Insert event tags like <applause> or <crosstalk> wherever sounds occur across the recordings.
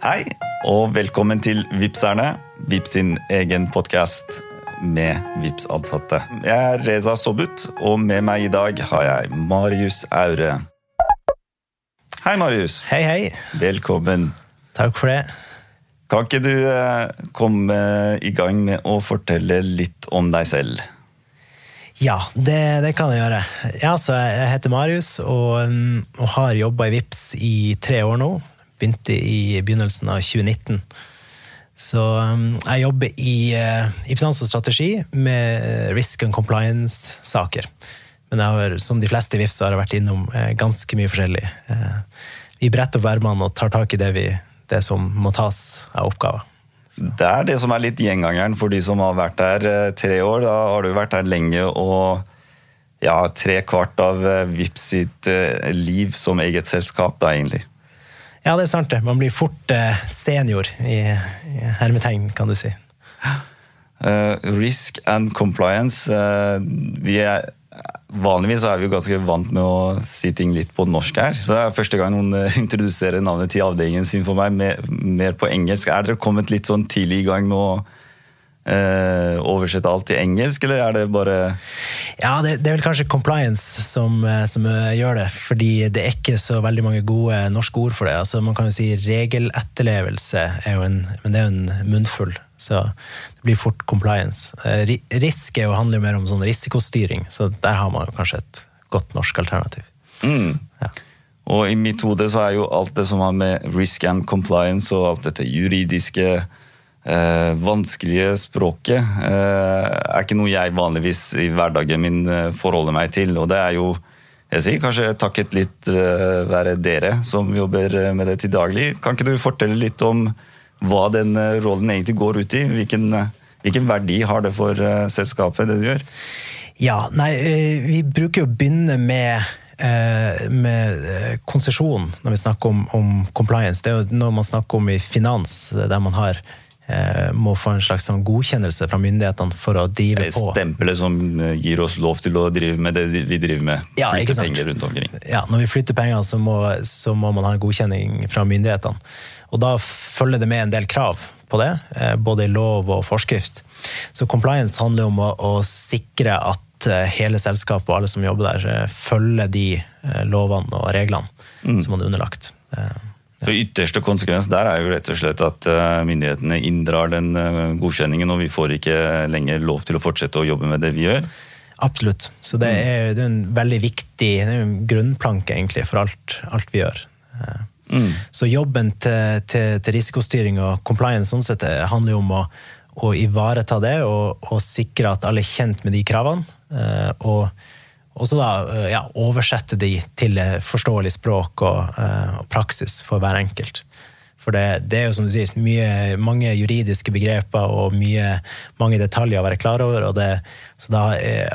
Hei, og velkommen til Vipserne, Vips sin egen podkast med Vips-ansatte. Jeg er Reza Sobut, og med meg i dag har jeg Marius Aure. Hei, Marius. Hei, hei. Velkommen. Takk for det. Kan ikke du eh, komme i gang med å fortelle litt om deg selv? Ja, det, det kan jeg gjøre. Ja, så jeg heter Marius og, um, og har jobba i Vips i tre år nå. Begynte i begynnelsen av 2019. Så um, jeg jobber i, uh, i finans og strategi med risk and compliance-saker. Men jeg har, som de fleste i Vips har jeg vært innom eh, ganske mye forskjellig. Eh, vi bretter opp ermene og tar tak i det, vi, det som må tas av oppgaver. Det er det som er litt gjengangeren for de som har vært der eh, tre år. Da har du vært der lenge og ja, tre kvart av eh, Vips sitt eh, liv som eget selskap, da egentlig. Ja, det er sant det. Man blir fort eh, senior i, i hermetegn, kan du si. Uh, risk and compliance. Uh, er, vanligvis er vi ganske vant med å si ting litt på norsk her. Så det er første gang noen uh, <laughs> introduserer navnet til avdelingen sin for meg mer, mer på engelsk. Er dere kommet litt sånn tidlig i gang med å eh, oversette alt til engelsk, eller er det bare Ja, det, det er vel kanskje compliance som, eh, som eh, gjør det. Fordi det er ikke så veldig mange gode norske ord for det. Altså, man kan jo si regeletterlevelse, er jo en, men det er jo en munnfull. Så det blir fort compliance. Risk er jo, handler jo mer om sånn risikostyring, så der har man jo kanskje et godt norsk alternativ. mm. Ja. Og i mitt hode så er jo alt det som har med risk and compliance og alt dette juridiske, eh, vanskelige språket, eh, er ikke noe jeg vanligvis i hverdagen min eh, forholder meg til. Og det er jo, jeg sier kanskje takket litt eh, være dere som jobber eh, med det til daglig. Kan ikke du fortelle litt om hva den eh, rollen egentlig går ut i? Hvilken, hvilken verdi har det for selskapet, det du gjør? Ja, nei, vi bruker jo å begynne med, med konsesjon når vi snakker om, om compliance. Det er jo når man snakker om i finans, der man har, må få en slags sånn godkjennelse fra myndighetene for å drive på. stempelet som eh, gir oss lov til å drive med det vi driver med. Ja, Flytte ikke sant. penger rundt omkring. Ja, når vi flytter penger, så må, så må man ha en godkjenning fra myndighetene. Og da følger det med en del krav på det, eh, både i lov og forskrift. Så compliance handler om å, å sikre at eh, hele selskapet og alle som jobber der, eh, følger de eh, lovene og reglene som man er underlagt. Så Ytterste konsekvens der er jo rett og slett at eh, myndighetene inndrar den eh, godkjenningen, og vi får ikke lenger lov til å fortsette å jobbe med det vi gjør. Absolutt. Så det er, det er en veldig viktig jo en grunnplanke egentlig for alt, alt vi gjør. Eh, Mm. Så jobben til, til, til risikostyring og compliance sånn sett, handler jo om å, å ivareta det og, og sikre at alle er kjent med de kravene. eh, Og så da eh, ja, oversette de til eh, forståelig språk og, eh, og praksis for hver enkelt. For det, det er jo som du sier, mye, mange juridiske begreper og mye, mange detaljer å være klar over. Og det, så da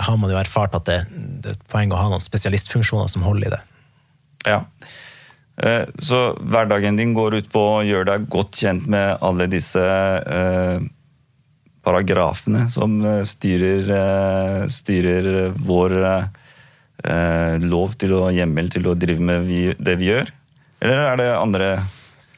har man jo erfart at det, det er et poeng å ha noen spesialistfunksjoner som holder i det. Ja. Så hverdagen din går ut på å gjøre deg godt kjent med alle disse paragrafene som styrer, styrer vår lov til å hjemmel til å drive med vi, det vi gjør? Eller er det andre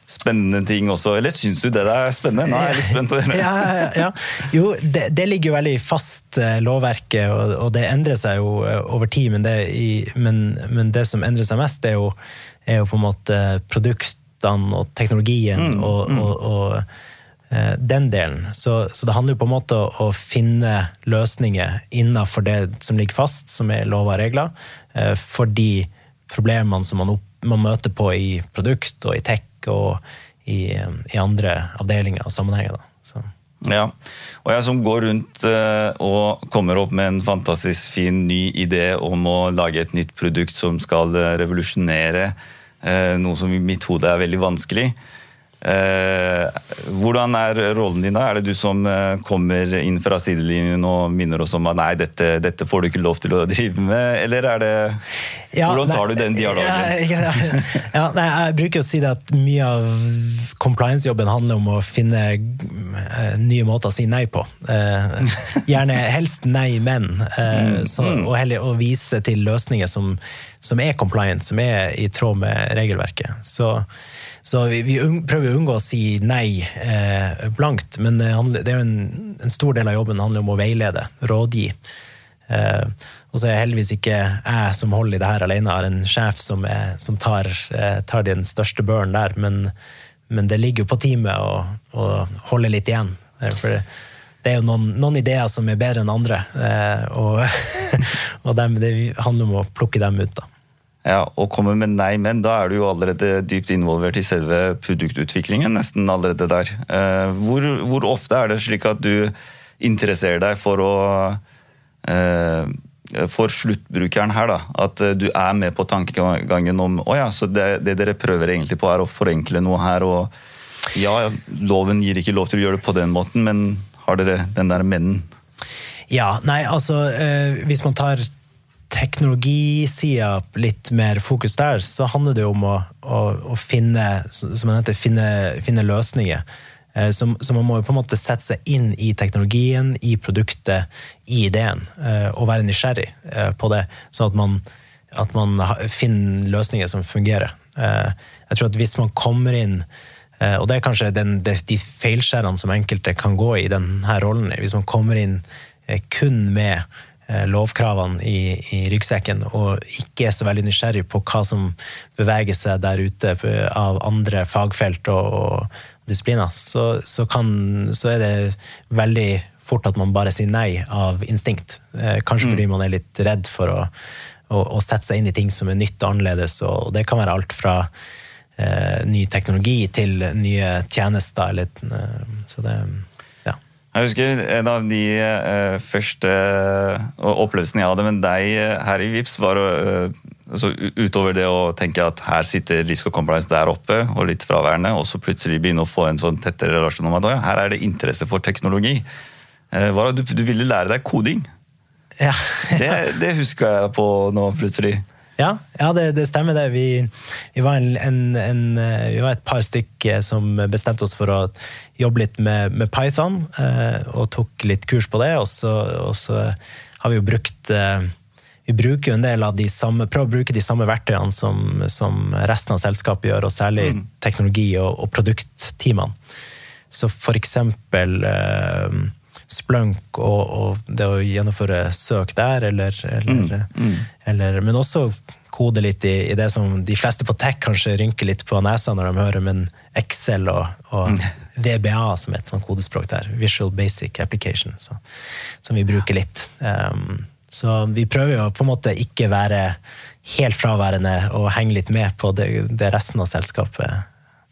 spennende ting også? Eller syns du det der er spennende? Nå er jeg litt spent. <laughs> ja, ja, ja. Jo, det, det ligger jo veldig fast, eh, lovverket, og, og det endrer seg jo eh, over tid. Men det, i, men, men det som endrer seg mest, er jo, er jo på en måte produktene og teknologien og, og, og eh, den delen. Så, så det handler jo på en måte å, å finne løsninger innenfor det som ligger fast, som er lover og regler, eh, for de problemene som man, opp, man møter på i produkt og i tech og i, i andre avdelinger og sammenhenger. Ja, og jeg som går rundt eh, og kommer opp med en fantastisk fin ny idé om å lage et nytt produkt som skal eh, revolusjonere eh, noe som i mitt hode er veldig vanskelig. Hvordan er rollen din da? Er det du som eh, kommer inn fra sidelinjen og minner oss om at nei, dette, dette får du ikke lov til å <laughs> drive med, eller er det Ja, Hvordan tar nei, du den dialogen? Ja, <laughs> ja, nei, jeg bruker å si det at mye av compliance-jobben handler om å finne eh, nye måter å si nei på. Eh, gjerne helst nei, men. Eh, så, og heller å vise til løsninger som, som er compliant, som er i tråd med regelverket. Så, så vi, vi prøver å unngå å si nei eh, blankt, men det, handler, det er jo en, en, stor del av jobben handler om å veilede, rådgi. Eh, og så er jeg heldigvis ikke jeg som holder i det her alene, har en sjef som, er, som tar, eh, tar, den største børen der, men, men, det ligger jo på teamet å, å holde litt igjen. For det er jo noen, noen, ideer som er bedre enn andre, eh, og, <laughs> og dem, det handler om å plukke dem ut. da. Ja, og komme med nei, men da er du jo allerede dypt involvert i selve produktutviklingen. nesten allerede der. Eh, hvor, hvor ofte er det slik at du interesserer deg for å eh, for sluttbrukeren her, da, at du er med på tankegangen om å ja, så det, det, dere prøver egentlig på, er å forenkle noe her. og Ja, loven gir ikke lov til å gjøre det på den måten, men har dere den der mennen? Ja, nei, altså eh, Hvis man tar teknologisida litt mer fokus der, så handler det om å, å, å finne, som heter, finne, finne løsninger. Eh, så, man må jo på en måte sette seg inn i teknologien, i produktet, i ideen. Eh, og være nysgjerrig på det, sånn at man, at man finner løsninger som fungerer. Jeg tror at hvis man kommer inn Eh, og det er kanskje den, de feilskjærene som enkelte kan gå i denne rollen. Hvis man kommer inn eh, kun med eh, lovkravene i, i, ryggsekken og ikke er så veldig nysgjerrig på hva som beveger seg der ute av andre fagfelt og, og disipliner, så, så, kan, så, er det veldig fort at man bare sier nei av instinkt. Kanskje mm. fordi man er litt redd for å, å, å sette seg inn i ting som er nytt og annerledes, og det kan være alt fra eh, ny teknologi til nye tjenester. Eller, eh, så det. Jeg husker en av de uh, første uh, opplevelsene jeg hadde med deg uh, her i VIPS, var altså, Utover det å tenke at her sitter Risk og Compliance der oppe og litt fraværende, og så plutselig begynne å få en sånn tettere relasjon om at ja, her er det interesse for teknologi. Var du, du ville lære deg koding. Ja. det, det husker jeg på nå, plutselig. Ja, ja det, det, stemmer det. Vi, vi, var en, en, en, eh, vi, var et par stykker som bestemte oss for å jobbe litt med, med Python, eh, og tok litt kurs på det. Og så, og så har vi jo brukt eh, vi bruker jo en del av de samme, prøver å bruke de samme verktøyene som, som resten av selskapet gjør, og særlig mm. teknologi- og, og produktteamene. Så for eksempel eh, Splunk og, og, det å gjennomføre søk der, eller, eller, mm, mm. eller Men også kode litt i, i, det som de fleste på tech kanskje rynker litt på nesa når de hører, men Excel og, og mm. VBA som er et sånt kodespråk der. Visual Basic Application, så, som vi bruker litt. Um, så vi prøver jo på en måte ikke være helt fraværende og henge litt med på det, det resten av selskapet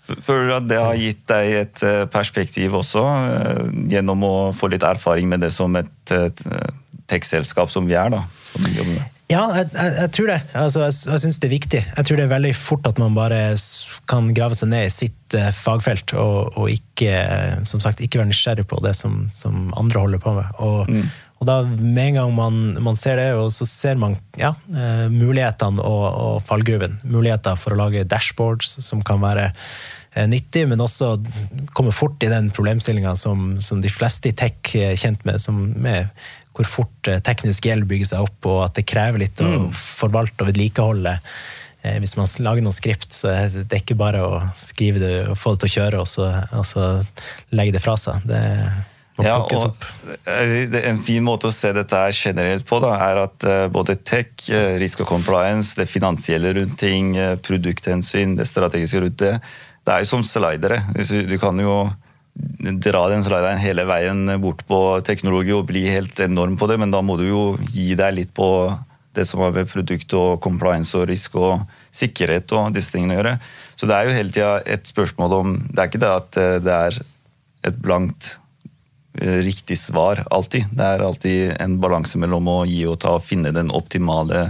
Føler du at det har gitt deg et eh, perspektiv også, eh, gjennom å få litt erfaring med det som et, et tech-selskap som vi er? da? Ja, jeg, jeg, jeg, tror det. Altså, jeg jeg syns det er viktig. Jeg tror det er veldig fort at man bare kan grave seg ned i sitt uh, fagfelt, og, og, ikke som sagt, ikke være nysgjerrig på det som, som andre holder på med. Og, mm. Og, da, med en gang man, man, ser det, så ser man ja, uh, mulighetene og, og fallgruven. Muligheter for å lage dashboards som kan være Eh, nyttig, men også komme fort i den problemstillinga som, som, de fleste i tech er kjent med, med hvor fort eh, teknisk gjeld bygger seg opp, og at det krever litt å mm. forvalte og vedlikeholde. Eh, hvis man lager noen skript, så er det ikke bare å skrive det og få det til å kjøre, og så, og så legge det fra seg. Det ja, og En fin måte å se dette her generelt på da, er at både tech, risk og compliance, det finansielle rundt ting, produkthensyn, det strategiske rundt det, det er jo som slidere. Du kan jo dra den slideren hele veien bort på teknologi og bli helt enorm på det, men da må du jo gi deg litt på det som har med produkt og compliance og risk og sikkerhet og disse tingene å gjøre. Så det er jo hele tida et spørsmål om Det er ikke det at eh, det er et blankt eh, riktig svar alltid. Det er alltid en balanse mellom å gi og ta og finne den optimale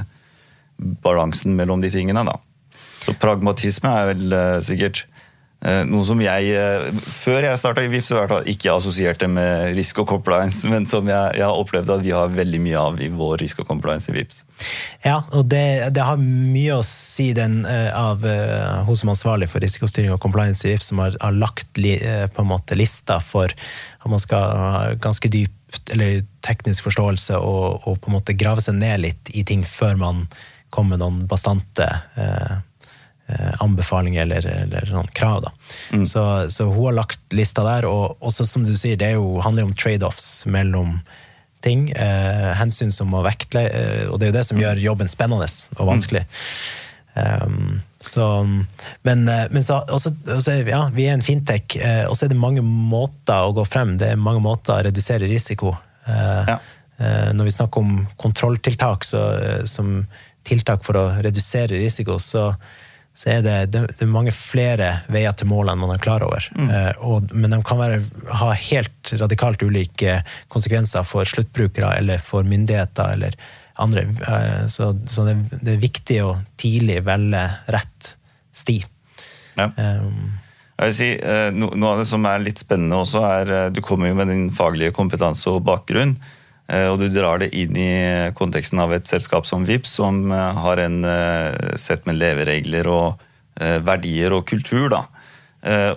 balansen mellom de tingene. da. Så pragmatisme er vel uh, sikkert Eh, noe som jeg, eh, før jeg starta i fall ikke assosierte med risk og compliance, <laughs> men som jeg, jeg, har opplevd at vi har veldig mye av i vår risk og compliance i VIPS. Ja, og det, det har mye å si den uh, av uh, hun som er ansvarlig for risikostyring og compliance i VIPS, som har, har lagt li, uh, på en måte lista for at man skal ha ganske dypt eller teknisk forståelse og, og, på en måte grave seg ned litt i ting før man kommer med noen bastante eh, anbefalinger eller, eller, noen krav. Da. Mm. Så, så, hun har lagt lista der, og også som du sier, det jo, handler jo om trade-offs mellom ting. Eh, hensyn som må vektle, eh, og det er jo det som gjør jobben spennende og vanskelig. Mm. Um, så, men, men så, også, også, ja, vi er en fintech, og så er det mange måter å gå frem. Det er mange måter å redusere risiko. Ja. når vi snakker om kontrolltiltak så, som tiltak for å redusere risiko, så, så er det, det, det, er mange flere veier til mål enn man er klar over. Mm. Eh, og, men de kan være, ha helt radikalt ulike konsekvenser for sluttbrukere eller for myndigheter eller andre. Eh, så, så det, det, er viktig å tidlig velge rett sti. Ja. Um, jeg vil si, Noe av det som er litt spennende også, er du kommer jo med din faglige kompetanse og bakgrunn. Eh, og du drar det inn i konteksten av et selskap som VIPS, som eh, har en eh, sett med leveregler og verdier og kultur. Da.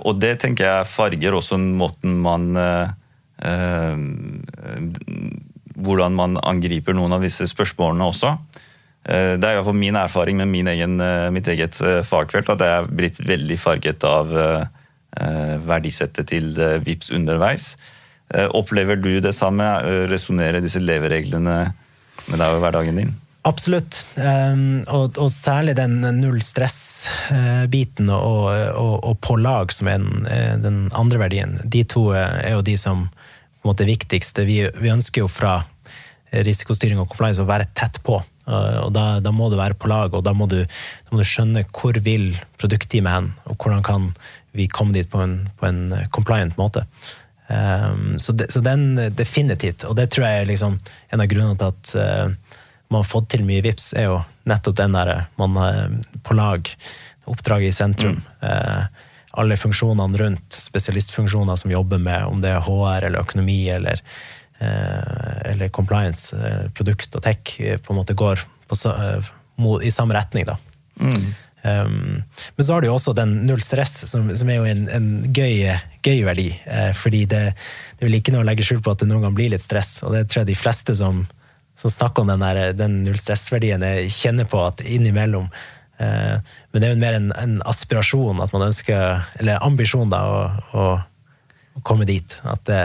Og det tenker jeg farger også måten man Hvordan man angriper noen av disse spørsmålene også. Det er iallfall min erfaring med min egen, mitt eget fagfelt at jeg er blitt veldig farget av verdisettet til VIPS underveis. Eh, opplever du det samme? Eh, resonnerer disse levereglene med deg og hverdagen din? Absolutt. Um, og, og, særlig den null stress-biten og, og, og, på lag, som er den, eh, den, andre verdien. De to er jo de som på en måte er viktigste. Vi, vi ønsker jo fra risikostyring og compliance å være tett på. Og da, da, må du være på lag, og da må du, da må du skjønne hvor vil produktteamet hen, og hvordan kan vi komme dit på en, på en compliant måte. Um, så, de, så, den definitivt, og det tror jeg er liksom en av grunnene til at uh, man har fått til mye VIPS, er jo nettopp den der man har på lag, oppdraget i sentrum. Mm. Uh, alle funksjonene rundt, spesialistfunksjoner som jobber med om det er HR eller økonomi eller, uh, eller compliance, produkt og tech, på en måte går på, i samme retning. da. Mm. Um, men så har du jo også den null stress, som, som er jo en, en gøy, gøy, verdi. Uh, fordi det, det er vel ikke noe å legge skjul på at det noen gang blir litt stress, og det tror jeg de fleste som, som snakker om den, der, den null stress-verdien, kjenner på at innimellom uh, Men det er jo mer en, en, aspirasjon, at man ønsker, eller ambisjon, da, å, å, å komme dit. At det,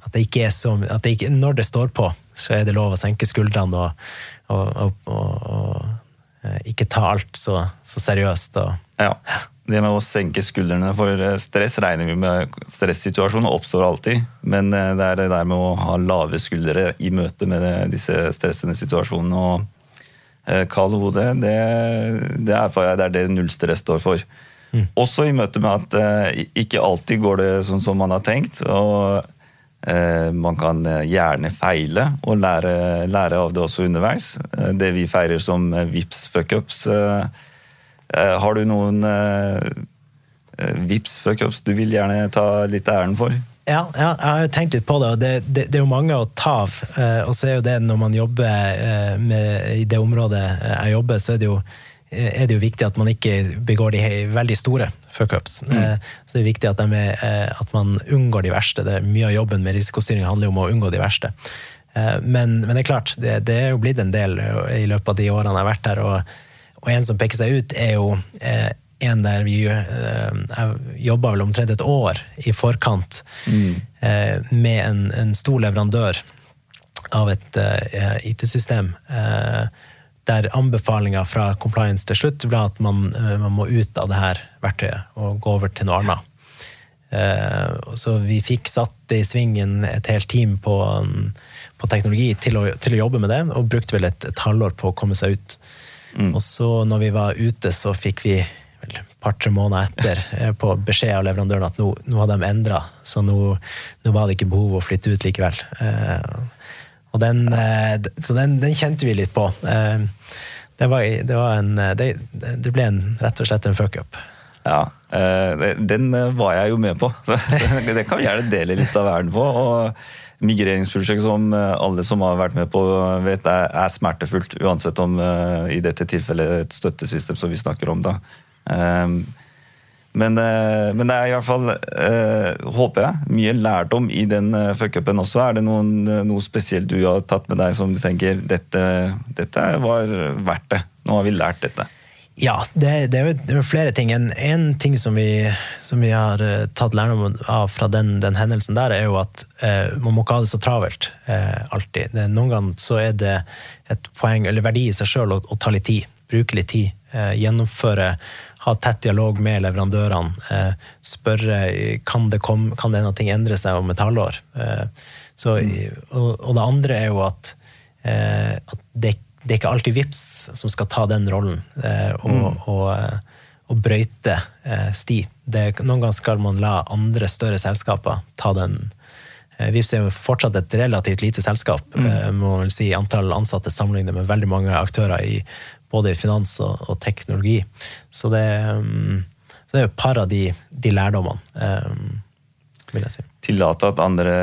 at det ikke er så at det ikke, Når det står på, så er det lov å senke skuldrene og, og, og Eh, ikke ta alt så, så seriøst. Og, ja. Det med å senke skuldrene for eh, stress regner vi med. Stressituasjoner oppstår alltid, men eh, det er det der med å ha lave skuldre i møte med disse stressende situasjonene. og kalde hodet, det, det, er, det er det null stress står for. Mm. Også i møte med at ikke alltid går det sånn som man har tenkt. og Eh, man kan eh, gjerne feile og lære, lære, av det også underveis. Eh, det vi feirer som VIPS fuckups. Har du noen VIPS fuckups du vil gjerne ta litt æren for? Ja, ja, jeg har tenkt litt på det. og det, det, det, er jo mange å ta av. Og så er jo det når man jobber med, i det området jeg jobber, så er det jo er det jo viktig at man ikke begår de veldig store fuckups. Mm. Eh, så det er viktig at, er, eh, at, man unngår de verste. Det er Mye av jobben med risikostyring handler om å unngå de verste. Eh, men, men det er klart, det, det, er jo blitt en del i løpet av de årene jeg har vært her. Og, og en som peker seg ut, er jo en der vi Jeg jobba vel omtrent et år i forkant mm. med en, en, stor leverandør av et IT-system der anbefalinga fra compliance til slutt ble at man, eh, man, må ut av det her verktøyet og gå over til noe annet. Eh, så vi fikk satt i svingen et helt team på, um, på teknologi til å, til å, jobbe med det, og brukte vel et, et halvår på å komme seg ut. Mm. Og så, når vi var ute, så fikk vi vel et par-tre måneder etter eh, på beskjed av leverandøren at nå, nå hadde de endra, så nå, nå, var det ikke behov å flytte ut likevel. Og den, så den, den, kjente vi litt på det, var, det, var en, det, det, ble en, rett og slett en fuck-up. Ja, eh, den var jeg jo med på. <laughs> Så det kan vi gjerne dele litt av verden på. og Migreringsprosjekt som alle som har vært med på, vet er smertefullt. Uansett om eh, i dette tilfellet et støttesystem som vi snakker om. da. Men, eh, men, det er i hvert fall, eh, håper jeg, mye lærdom i den uh, fuckupen også. Er det noen, noe spesielt du har tatt med deg som du tenker dette, dette var verdt det? Nå har vi lært dette. Ja, det, det, er, det er, flere ting. En, en ting som vi, som vi, har tatt lærdom av fra den, den, hendelsen der, er jo at eh, man må ikke ha det så travelt eh, alltid. Det, noen ganger så er det et poeng eller verdi i seg sjøl å, å, ta litt tid. Bruke litt tid. Gjennomføre ha tett dialog med leverandørene. Eh, spørre kan det kom, kan denne ting endre seg om et halvår. Eh, så, og, og, det andre er jo at, eh, at det, det, er ikke alltid VIPS som skal ta den rollen og, mm. og, og brøyte sti. Det, noen ganger skal man la andre større selskaper ta den. Vips er jo fortsatt et relativt lite selskap, mm. må vel si antall ansatte sammenlignet med veldig mange aktører i både i finans og, og teknologi. Så det, um, så det, er et par av de, de lærdommene, um, vil jeg si. Tillate at andre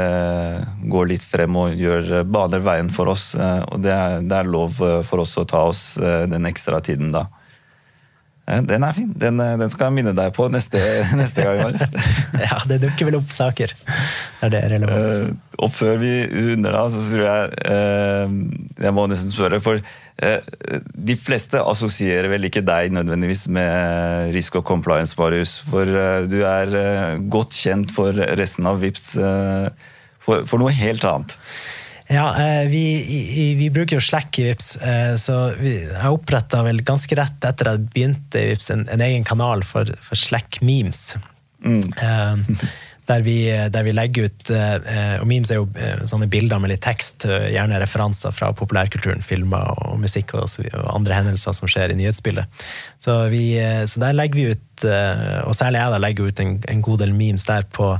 går litt frem og gjør, baner veien for oss. Uh, og det er, det er lov for oss å ta oss den ekstra tiden da. Den er fin. Den, den, skal jeg minne deg på neste, <laughs> neste gang. <laughs> ja, det dukker vel opp saker der det er relevant. Uh, og før vi runder av, så tror jeg uh, Jeg må nesten spørre, for uh, de fleste assosierer vel ikke deg nødvendigvis med risk og compliance, Marius. For eh, du er eh, godt kjent for resten av VIPS for, for noe helt annet. Ja, vi, vi, bruker jo Slack i Vips, så jeg oppretta vel ganske rett etter at jeg begynte i Vips en, en egen kanal for, for Slack memes. Mm. der vi, der vi, legger ut eh, Og memes er jo eh, sånne bilder med litt tekst, eh, gjerne referanser fra populærkulturen, filmer og musikk og, og andre hendelser som skjer i nyhetsbildet. Så, vi, så der legger vi ut, og særlig jeg da legger ut en, en god del memes der på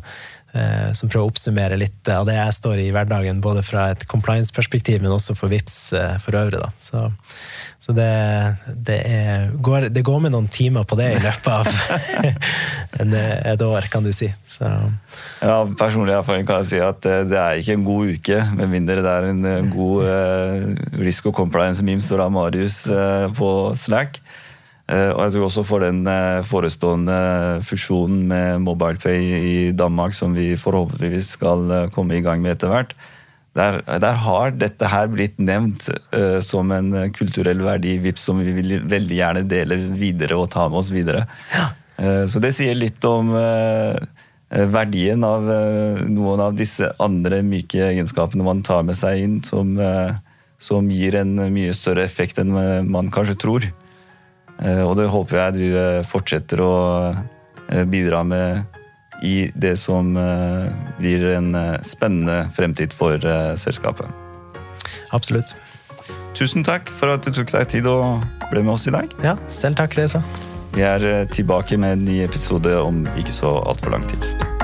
som prøver å oppsummere litt av det jeg står i i hverdagen, både fra et compliance-perspektiv, men også for VIPS for øvrig. Da. Så så det, det, er, går, det, går, med noen timer på det i løpet av <laughs> et år, kan du si. Så. Ja, Personlig kan jeg si at eh, det er ikke en god uke, med mindre det er en eh, god eh, risk og compliance memes fra Marius eh, på Slack. Eh, og jeg tror også for den eh, forestående fusjonen med MobilePay i Danmark, som vi forhåpentligvis skal komme i gang med etter hvert, der, der, har dette her blitt nevnt uh, som en kulturell verdi VIPS som vi vil veldig gjerne dele videre og ta med oss videre. Ja. Uh, så det sier litt om uh, verdien av noen av disse andre myke egenskapene man tar med seg inn, som, som gir en mye større effekt enn man kanskje tror. Og det håper jeg du fortsetter å bidra med i det som eh, blir en eh, spennende fremtid for eh, selskapet. Absolutt. Tusen takk for at du tok deg tid og ble med oss i dag. Ja, selv takk, Reza. Vi er tilbake med en ny episode om ikke så altfor lang tid.